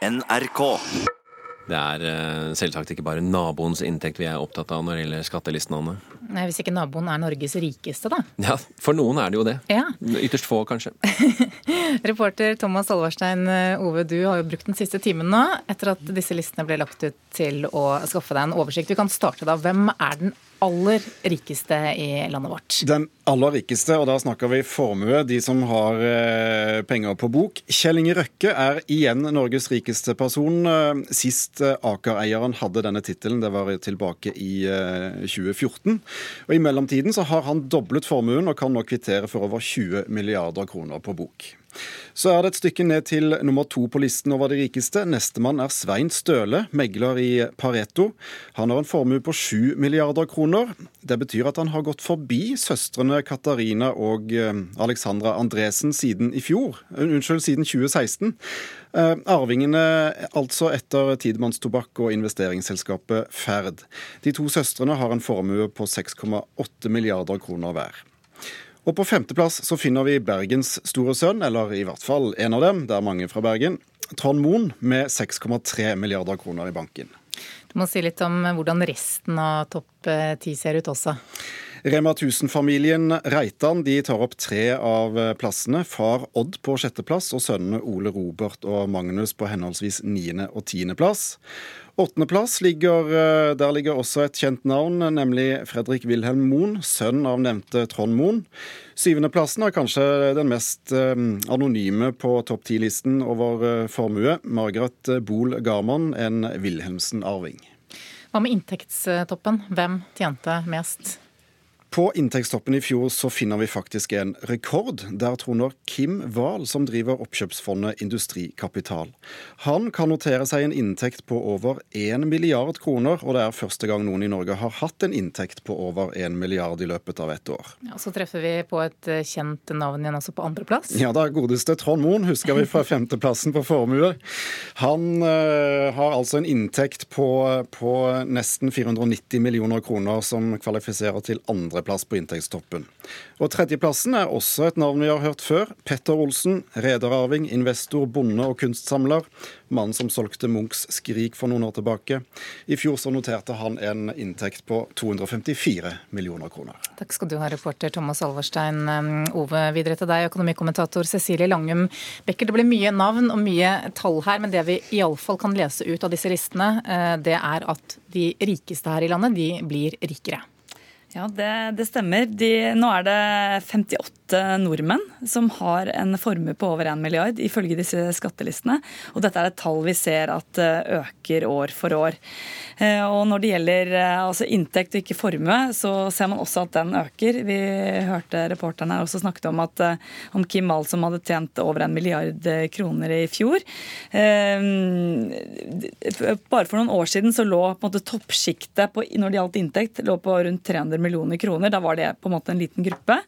NRK. Det er eh, selvsagt ikke bare naboens inntekt vi er opptatt av når det gjelder skattelisten, Anne. Nei, Hvis ikke naboen er Norges rikeste, da. Ja, for noen er det jo det. Ja. Ytterst få, kanskje. Reporter Thomas Alvarstein eh, Ove, du har jo brukt den siste timen nå etter at disse listene ble lagt ut til å skaffe deg en oversikt. Vi kan starte da. Hvem er den aller rikeste i landet vårt? Den aller rikeste, og da snakker vi formue, de som har eh, penger på bok. Kjell Inge Røkke er igjen Norges rikeste person. Eh, sist eh, Aker-eieren hadde denne tittelen, det var tilbake i eh, 2014. Og I mellomtiden så har han doblet formuen og kan nå kvittere for over 20 milliarder kroner på bok. Så er det et stykke ned til nummer to på listen over de rikeste. Nestemann er Svein Støle, megler i Pareto. Han har en formue på 7 milliarder kroner. Det betyr at han har gått forbi søstrene Katarina og eh, Alexandra Andresen siden i fjor. Eh, unnskyld, siden 2016. Eh, arvingene altså etter Tidemannstobakk og investeringsselskapet Ferd. De to søstrene har en formue på 6,8 milliarder kroner hver. Og på femteplass så finner vi Bergens store sønn, eller i hvert fall en av dem, det er mange fra Bergen, Trond Moen med 6,3 milliarder kroner i banken. Du må si litt om hvordan resten av topp ti ser ut også. Rema 1000-familien Reitan de tar opp tre av plassene. Far Odd på sjetteplass og sønnene Ole Robert og Magnus på henholdsvis niende- og tiendeplass. Åttendeplass ligger eh, Der ligger også et kjent navn, nemlig Fredrik Wilhelm Moen, sønn av nevnte Trond Moen. Syvendeplassen er kanskje den mest eh, anonyme på topp ti-listen over eh, formue. Margaret Boel Garman, en Wilhelmsen-arving. Hva med inntektstoppen? Hvem tjente mest? På inntektstoppen i fjor så finner vi faktisk en rekord. Der troner Kim Wahl, som driver oppkjøpsfondet Industrikapital. Han kan notere seg en inntekt på over 1 milliard kroner, og det er første gang noen i Norge har hatt en inntekt på over 1 milliard i løpet av ett år. Ja, så treffer vi på et eh, kjent navn igjen altså på andreplass. Ja, er godeste Trond Moen, husker vi fra femteplassen på formue. Han øh, har altså en inntekt på, på nesten 490 millioner kroner, som kvalifiserer til andre andreplass på inntektstoppen. Og Tredjeplassen er også et navn vi har hørt før. Petter Olsen, rederarving, investor, bonde og kunstsamler. Mannen som solgte Munchs 'Skrik' for noen år tilbake. I fjor så noterte han en inntekt på 254 millioner kroner. Takk skal du ha, reporter Thomas Alverstein. Um, Ove, videre til deg, økonomikommentator Cecilie Langum Becker. Det blir mye navn og mye tall her, men det vi iallfall kan lese ut av disse listene, eh, det er at de rikeste her i landet, de blir rikere. Ja, det, det stemmer. De, nå er det 58 nordmenn som har en formue på over 1 milliard, ifølge disse skattelistene. Og dette er et tall vi ser at eh, øker år for år. Eh, og når det gjelder eh, altså inntekt og ikke formue, så ser man også at den øker. Vi hørte reporterne også snakket om, at, om Kim Wahl som hadde tjent over en milliard kroner i fjor. Bare for noen år siden så lå på en måte toppsjiktet når det gjaldt inntekt, lå på rundt 300 millioner kroner. Da var det på en måte en liten gruppe.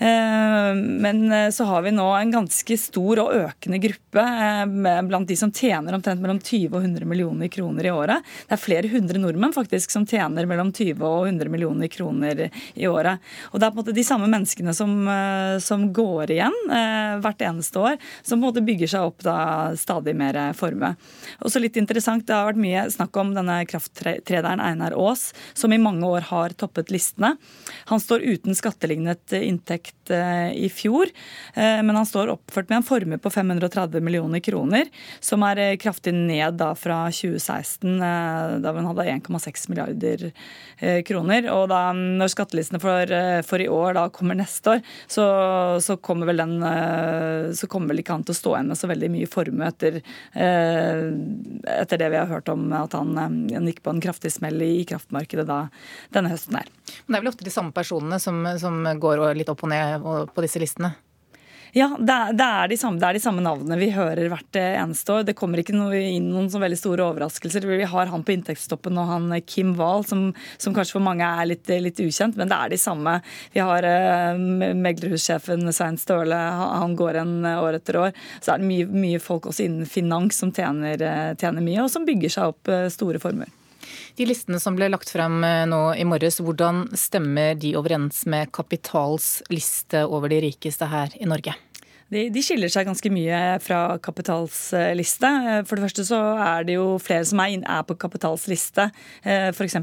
Eh, men eh, så har vi nå en ganske stor og økende gruppe eh, blant de som tjener omtrent mellom 20 og 100 millioner kroner i året. Det er flere hundre nordmenn faktisk som tjener mellom 20 og 100 millioner kroner i året. Og det er på en måte de samme menneskene som, som går igjen hvert eneste år, som på en måte bygger seg opp da stadig mer formue. Også litt interessant, Det har vært mye snakk om denne krafttrederen Einar Aas, som i mange år har toppet listene. Han står uten skattelignet inntekt eh, i fjor. Eh, men han står oppført med en formue på 530 millioner kroner, som er eh, kraftig ned da fra 2016, da han hadde 1,6 milliarder kroner. Og da, når skattelistene for, for, i år da kommer neste år, så, så, kommer vel den så kommer vel ikke han til å stå igjen med så veldig mye formue etter, etter det vi har hørt om at han, han gikk på en kraftig smell i kraftmarkedet da, denne høsten her. Men det er vel ofte de samme personene som, som går litt opp og ned på disse listene? Ja, det er, det, er de samme, det er, de samme, navnene vi hører hvert eneste år. Det kommer ikke noe, inn noen så veldig store overraskelser. Vi har han på inntektstoppen og han Kim Wahl, som, som, kanskje for mange er litt, litt, ukjent, men det er de samme. Vi har eh, meglerhussjefen Svein Støle, han går en år etter år. Så er det mye, mye folk også innen finans som tjener, eh, tjener mye, og som bygger seg opp store formuer. De listene som ble lagt frem eh, nå i morges, hvordan stemmer de overens med Kapitals liste over de rikeste her i Norge? De, de, skiller seg ganske mye fra Kapitals liste. For det første så er det jo flere som er, er på Kapitals liste. F.eks.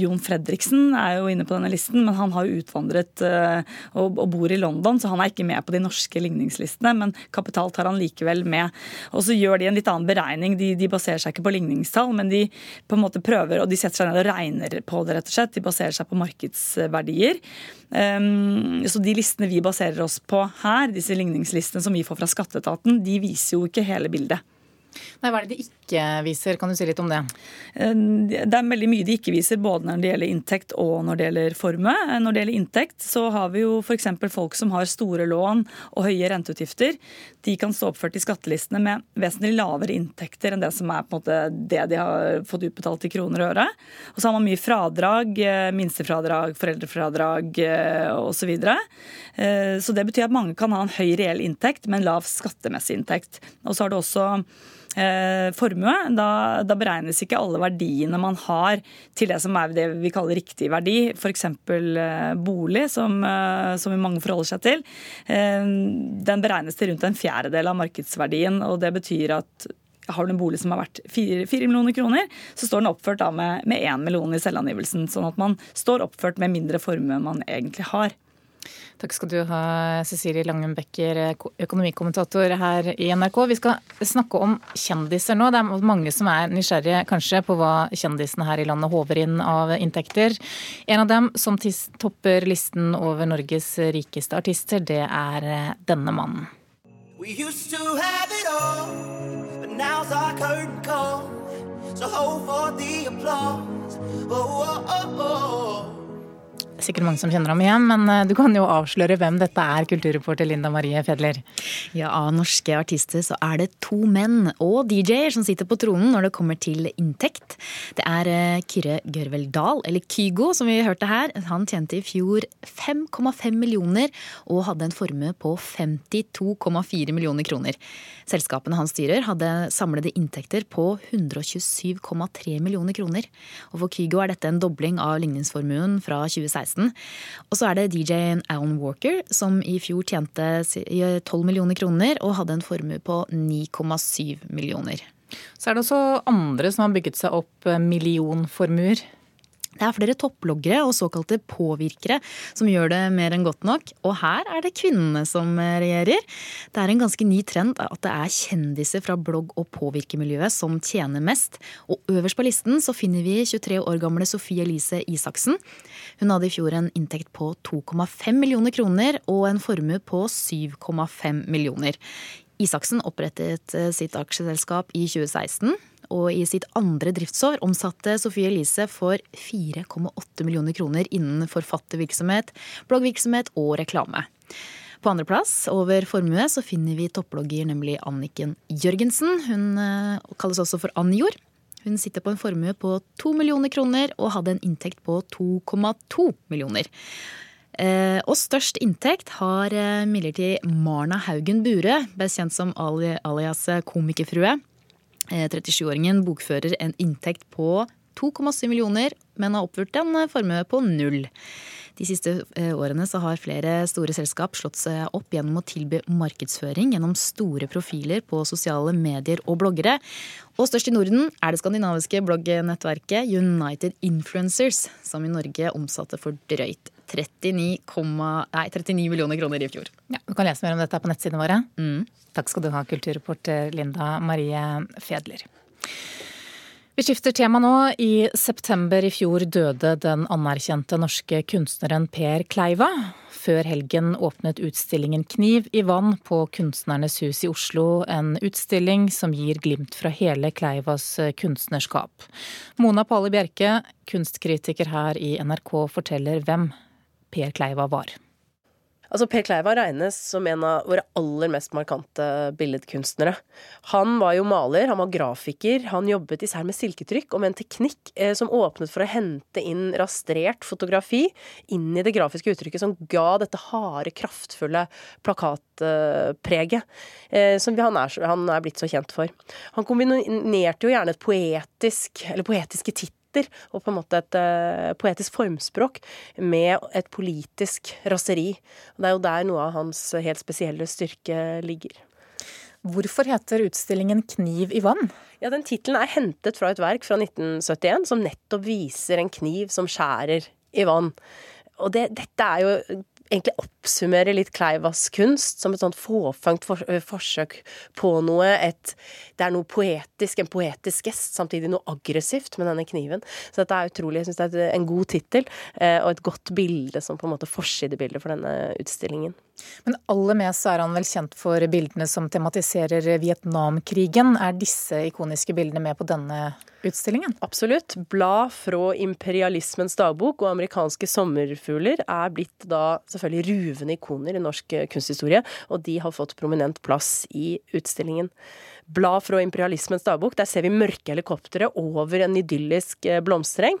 Jon Fredriksen er jo inne på denne listen, men han har jo utvandret og, bor i London, så han er ikke med på de norske ligningslistene. Men Kapital tar han likevel med. Og så gjør de en litt annen beregning. De, de baserer seg ikke på ligningstall, men de på en måte prøver, og de setter seg ned og regner på det, rett og slett. De baserer seg på markedsverdier. Um, så de listene vi baserer oss på her, disse ligningslistene som vi får fra skatteetaten, de viser jo ikke hele bildet. Nei, Hva er det de ikke viser? Kan du si litt om det? Eh, det er veldig mye de ikke viser, både når det gjelder inntekt og når det gjelder formue. Eh, når det gjelder inntekt, så har vi jo f.eks. folk som har store lån og høye renteutgifter. De kan stå oppført i skattelistene med vesentlig lavere inntekter enn det som er på en måte det de har fått utbetalt i kroner og øre. Og så har man mye fradrag, eh, minstefradrag, foreldrefradrag osv. Så, det betyr at mange kan ha en høy reell inntekt, men lav skattemessig inntekt. Og så har du også eh, formue. Da, da, beregnes ikke alle verdiene man har til det som er det vi kaller riktig verdi, f.eks. Eh, bolig, som, eh, som mange forholder seg til. Eh, den beregnes til rundt en fjerdedel av markedsverdien. og Det betyr at har du en bolig som har vært 4, millioner kroner, så står den oppført med, med 1 million i selvangivelsen. Sånn at man står oppført med mindre formue enn man egentlig har. Takk skal du ha, Cecilie Langum Becker, økonomikommentator her i NRK. Vi skal snakke om kjendiser nå. Det er mange som er nysgjerrige kanskje på hva kjendisene her i landet håver inn av inntekter. En av dem som topper listen over Norges rikeste artister, det er eh, denne mannen. We used to have it all, but now's our curtain call. So hold for the applause. Oh, oh, oh, oh sikkert mange som kjenner ham igjen, men eh, du kan jo avsløre hvem dette er, kulturreporter Linda Marie Fedler. Ja, Av norske artister så er det to menn og DJ-er som sitter på tronen når det kommer til inntekt. Det er eh, Kyrre Gørvel Dahl, eller Kygo, som vi hørte her. Han tjente i fjor 5,5 millioner og hadde en formue på 52,4 millioner kroner. Selskapene han styrer hadde samlede inntekter på 127,3 millioner kroner. Og for Kygo er dette en dobling av ligningsformuen fra 2016. 2016. Og så er det DJ-en Alan Walker, som i fjor tjente 12 millioner kroner og hadde en formue på 9,7 millioner. Så er det også andre som har bygget seg opp millionformuer. Det er flere topploggere og såkalte påvirkere som gjør det mer enn godt nok. Og her er det kvinnene som regjerer. Det er en ganske ny trend at det er kjendiser fra blogg- og påvirkermiljøet som tjener mest. Og øverst på listen så finner vi 23 år gamle Sofie Elise Isaksen. Hun hadde i fjor en inntekt på 2,5 millioner kroner og en formue på 7,5 millioner. Isaksen opprettet eh, sitt aksjeselskap i 2016 og i sitt andre driftsår omsatte Sofie Elise for 4,8 millioner kroner innen forfattervirksomhet, bloggvirksomhet og reklame. På andreplass over formue så finner vi topplogger, nemlig Anniken Jørgensen. Hun eh, kalles også for Anjor. Hun sitter på en formue på 2 millioner kroner og hadde en inntekt på 2,2 millioner. Eh, og størst inntekt har eh, imidlertid Marna Haugen Bure, best kjent som alias komikerfrue. 37-åringen eh, bokfører en inntekt på 2,7 millioner, men har oppført en eh, formue på null. De siste eh, årene har flere store selskap slått seg opp gjennom å tilby markedsføring gjennom store profiler på sosiale medier og bloggere. Og størst i Norden er det skandinaviske bloggnettverket United Influencers, som i Norge omsatte for drøyt 39, nei, 39 millioner kroner i fjor. Ja, Du kan lese mer om dette på nettsidene våre. Mm. Takk skal du ha, kulturreporter Linda Marie Fedler. Vi skifter tema nå. I september i fjor døde den anerkjente norske kunstneren Per Kleiva. Før helgen åpnet utstillingen Kniv i vann på Kunstnernes hus i Oslo, en utstilling som gir glimt fra hele Kleivas kunstnerskap. Mona Palle Bjerke, kunstkritiker her i NRK, forteller hvem Per Kleiva var. Altså, Per Kleiva regnes som en av våre aller mest markante billedkunstnere. Han var jo maler, han var grafiker, han jobbet især med silketrykk og med en teknikk eh, som åpnet for å hente inn rastrert fotografi inn i det grafiske uttrykket, som ga dette harde, kraftfulle plakatpreget eh, som han er, han er blitt så kjent for. Han kombinerte jo gjerne et poetisk, eller poetiske titler poeter og på en måte et uh, poetisk formspråk med et politisk raseri. Og det er jo der noe av hans helt spesielle styrke ligger. Hvorfor heter utstillingen 'Kniv i vann'? Ja, Den tittelen er hentet fra et verk fra 1971 som nettopp viser en kniv som skjærer i vann. Og det, dette er jo egentlig oppsummere litt Kleivas kunst som et sånt fåfangt for, forsøk på noe. Et, det er noe poetisk, en poetisk gest, samtidig noe aggressivt med denne kniven. Så dette er utrolig, jeg syns det er en god tittel, eh, og et godt bilde som på en måte forsidebilde for denne utstillingen. Men aller mest er han vel kjent for bildene som tematiserer Vietnamkrigen. Er disse ikoniske bildene med på denne utstillingen? Absolutt. Blad fra imperialismens dagbok og amerikanske sommerfugler er blitt da selvfølgelig ruvende ikoner i norsk kunsthistorie, og de har fått prominent plass i utstillingen blad fra imperialismens dagbok. Der ser vi mørke helikoptre over en idyllisk eh, blomstereng.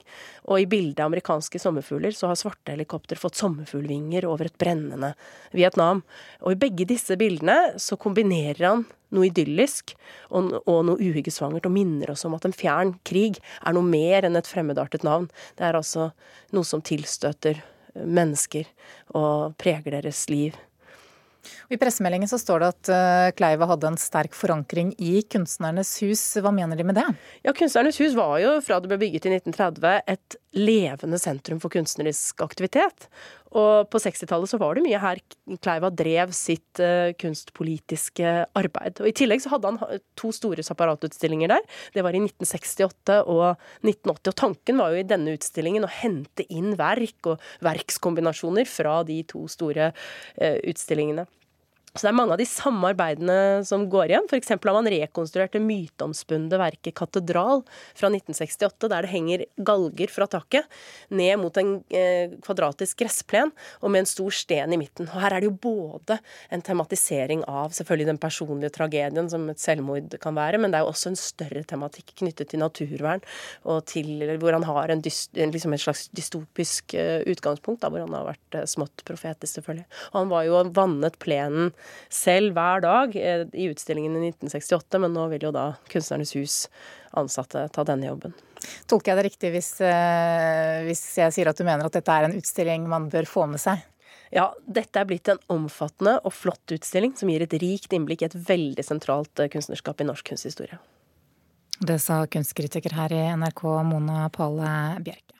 Og i bildet av amerikanske sommerfugler så har svarte helikopter fått sommerfuglvinger over et brennende Vietnam. Og i begge disse bildene så kombinerer han noe idyllisk og, og noe uhyggesvangert, og minner oss om at en fjern krig er noe mer enn et fremmedartet navn. Det er altså noe som tilstøter mennesker og preger deres liv. I pressemeldingen så står det at eh, Kleiva hadde en sterk forankring i Kunstnernes hus. Hva mener de med det? Ja, Kunstnernes hus var jo fra det ble bygget i 1930 et levende sentrum for kunstnerisk aktivitet. Og på 60-tallet så var det mye her Kleiva drev sitt uh, kunstpolitiske arbeid. Og I tillegg så hadde han to store separatutstillinger der. Det var i 1968 og 1980. Og tanken var jo i denne utstillingen å hente inn verk og verkskombinasjoner fra de to store uh, utstillingene. Så det er mange av de samme arbeidene som går igjen. F.eks. har man rekonstruert det myteomspunne verket 'Katedral' fra 1968, der det henger galger fra taket ned mot en eh, kvadratisk gressplen og med en stor sten i midten. Og Her er det jo både en tematisering av selvfølgelig den personlige tragedien som et selvmord kan være, men det er jo også en større tematikk knyttet til naturvern, og til hvor han har en dyst, liksom et slags dystopisk eh, utgangspunkt, da, hvor han har vært eh, smått profetisk, selvfølgelig. Og han var jo vannet plenen selv hver dag eh, i utstillingen i 1968, men nå vil jo da Kunstnernes hus ansatte ta denne jobben. Tolker jeg det riktig hvis, eh, hvis jeg sier at du mener at dette er en utstilling man bør få med seg? Ja, dette er blitt en omfattende og flott utstilling som gir et rikt innblikk i et veldig sentralt eh, kunstnerskap i norsk kunsthistorie. Det sa kunstkritiker her i NRK, Mona Pale Bjerke.